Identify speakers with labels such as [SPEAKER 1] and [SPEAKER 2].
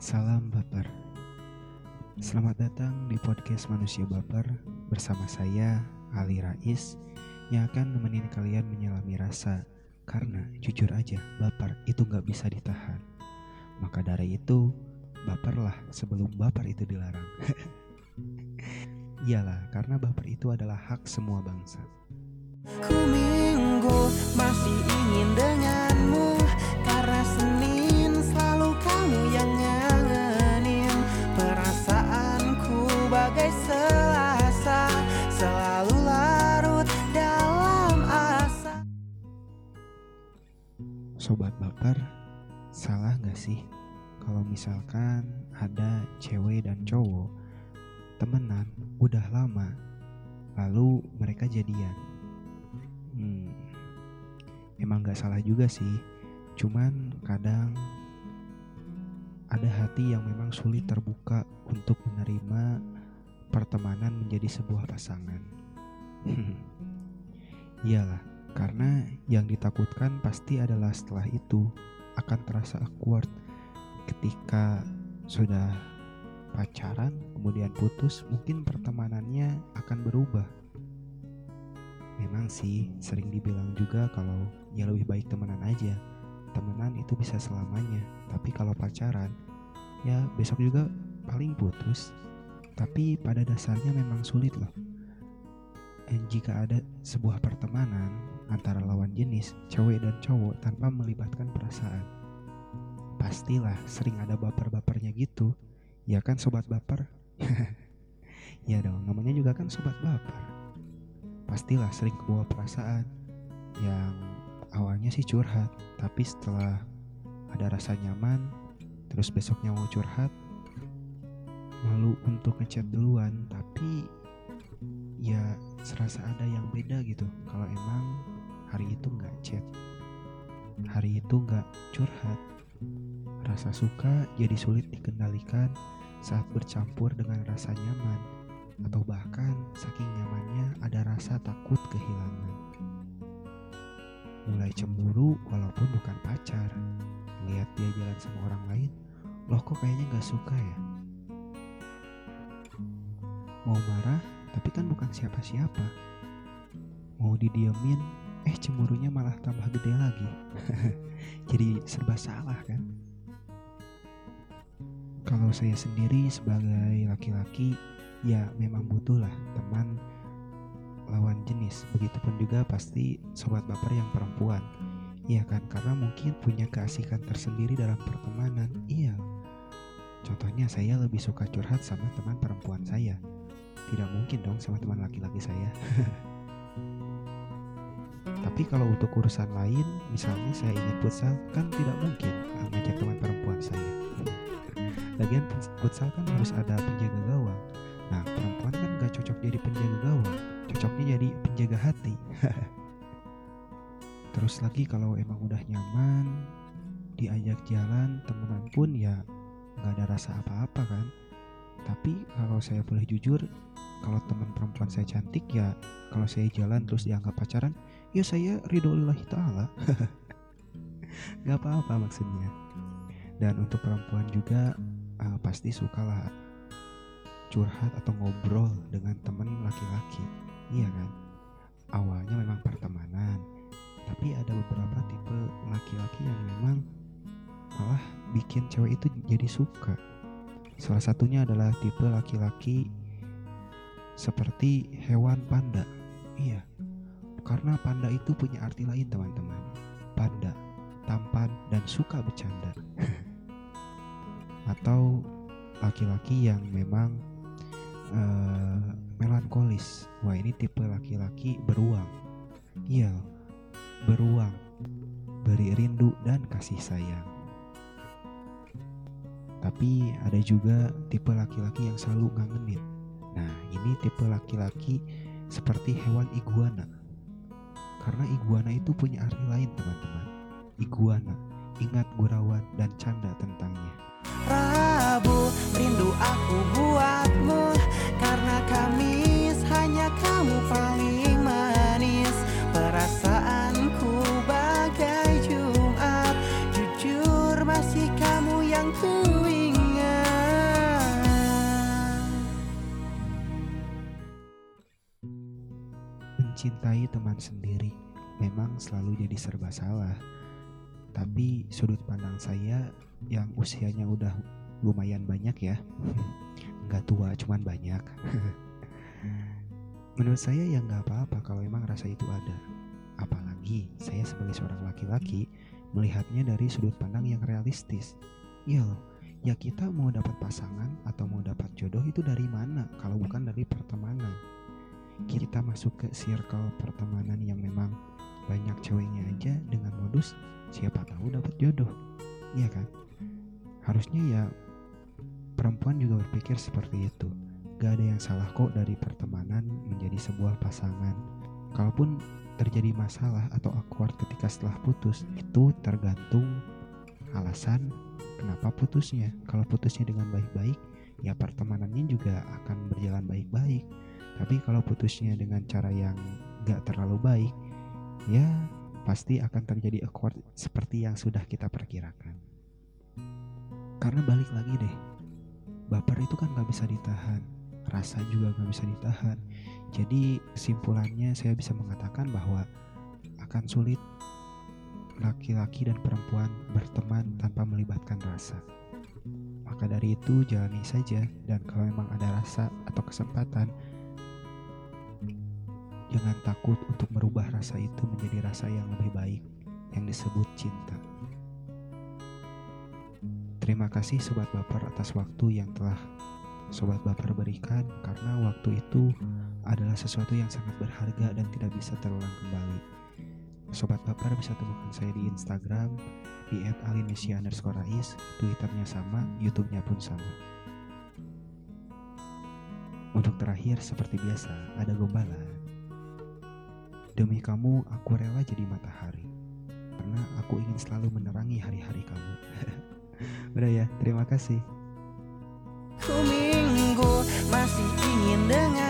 [SPEAKER 1] Salam baper. Selamat datang di podcast Manusia Baper bersama saya, Ali Rais, yang akan nemenin kalian menyelami rasa. Karena jujur aja, baper itu gak bisa ditahan. Maka dari itu, baperlah sebelum baper itu dilarang. Iyalah, karena baper itu adalah hak semua bangsa.
[SPEAKER 2] Ku minggu masih ingin denganmu Karena Senin selalu kamu yang
[SPEAKER 1] Sobat baper, salah gak sih kalau misalkan ada cewek dan cowok temenan udah lama, lalu mereka jadian? Hmm, emang gak salah juga sih, cuman kadang ada hati yang memang sulit terbuka untuk menerima pertemanan menjadi sebuah pasangan. Iyalah, karena yang ditakutkan pasti adalah setelah itu akan terasa awkward ketika sudah pacaran kemudian putus mungkin pertemanannya akan berubah. Memang sih sering dibilang juga kalau ya lebih baik temenan aja. Temenan itu bisa selamanya tapi kalau pacaran ya besok juga paling putus. Tapi pada dasarnya memang sulit loh. Dan jika ada sebuah pertemanan antara lawan jenis cewek dan cowok tanpa melibatkan perasaan. Pastilah sering ada baper-bapernya gitu. Ya kan sobat baper? Ya dong namanya juga kan sobat baper. Pastilah sering kebawa perasaan yang awalnya sih curhat tapi setelah ada rasa nyaman terus besoknya mau curhat malu untuk ngechat duluan. Tapi ya serasa ada yang beda gitu. Kalau emang hari itu nggak chat. Hari itu nggak curhat. Rasa suka jadi sulit dikendalikan saat bercampur dengan rasa nyaman atau bahkan saking nyamannya ada rasa takut kehilangan. Mulai cemburu walaupun bukan pacar. Lihat dia jalan sama orang lain loh kok kayaknya gak suka ya? Mau marah tapi kan bukan siapa-siapa. Mau didiemin eh cemburunya malah tambah gede lagi. Jadi serba salah kan? Kalau saya sendiri sebagai laki-laki ya memang butuhlah teman lawan jenis. Begitupun juga pasti sobat baper yang perempuan. Iya kan? Karena mungkin punya keasikan tersendiri dalam pertemanan. Iya. Contohnya saya lebih suka curhat sama teman perempuan saya. Tidak mungkin dong sama teman laki-laki saya tapi kalau untuk urusan lain misalnya saya ingin futsal kan tidak mungkin uh, ngajak teman perempuan saya. Lagian futsal kan harus ada penjaga gawang. Nah perempuan kan gak cocok jadi penjaga gawang cocoknya jadi penjaga hati. Terus lagi kalau emang udah nyaman diajak jalan temenan pun ya nggak ada rasa apa-apa kan. Tapi kalau saya boleh jujur kalau teman perempuan saya cantik ya kalau saya jalan terus dianggap pacaran ya saya ridho lillahi ta'ala. Gak apa-apa maksudnya. Dan untuk perempuan juga uh, pasti sukalah curhat atau ngobrol dengan teman laki-laki. Iya kan? Awalnya memang pertemanan. Tapi ada beberapa tipe laki-laki yang memang malah bikin cewek itu jadi suka. Salah satunya adalah tipe laki-laki seperti hewan panda. Iya karena panda itu punya arti lain teman-teman. Panda tampan dan suka bercanda. Atau laki-laki yang memang uh, melankolis. Wah ini tipe laki-laki beruang. Iya beruang beri rindu dan kasih sayang. Tapi ada juga tipe laki-laki yang selalu ngangenin. Nah ini tipe laki-laki seperti hewan iguana karena iguana itu punya arti lain teman-teman. Iguana ingat gurauan dan canda tentangnya.
[SPEAKER 2] Rabu rindu aku buatmu. Karena Kamis hanya kamu paling manis. Perasaanku bagai Jumat. Jujur masih kamu yang ku
[SPEAKER 1] Mencintai teman sendiri memang selalu jadi serba salah. Tapi sudut pandang saya yang usianya udah lumayan banyak ya. Nggak tua, cuman banyak. Menurut saya ya nggak apa-apa kalau emang rasa itu ada. Apalagi saya sebagai seorang laki-laki melihatnya dari sudut pandang yang realistis. Loh, ya kita mau dapat pasangan atau mau dapat jodoh itu dari mana kalau bukan dari pertemanan kita masuk ke circle pertemanan yang memang banyak ceweknya aja dengan modus siapa tahu dapat jodoh. Iya kan? Harusnya ya perempuan juga berpikir seperti itu. Gak ada yang salah kok dari pertemanan menjadi sebuah pasangan. Kalaupun terjadi masalah atau awkward ketika setelah putus itu tergantung alasan kenapa putusnya. Kalau putusnya dengan baik-baik ya pertemanannya juga akan berjalan baik-baik tapi kalau putusnya dengan cara yang gak terlalu baik, ya pasti akan terjadi awkward seperti yang sudah kita perkirakan. Karena balik lagi deh, baper itu kan gak bisa ditahan, rasa juga gak bisa ditahan. Jadi kesimpulannya saya bisa mengatakan bahwa akan sulit laki-laki dan perempuan berteman tanpa melibatkan rasa. Maka dari itu jalani saja dan kalau memang ada rasa atau kesempatan Jangan takut untuk merubah rasa itu menjadi rasa yang lebih baik, yang disebut cinta. Terima kasih Sobat Baper atas waktu yang telah Sobat Baper berikan karena waktu itu adalah sesuatu yang sangat berharga dan tidak bisa terulang kembali. Sobat Baper bisa temukan saya di Instagram di @alinesia_ais, Twitternya sama, YouTube-nya pun sama. Untuk terakhir, seperti biasa, ada gombalan. Demi kamu, aku rela jadi matahari. Karena aku ingin selalu menerangi hari-hari kamu. Udah ya, terima kasih.
[SPEAKER 2] Ku minggu masih ingin denganmu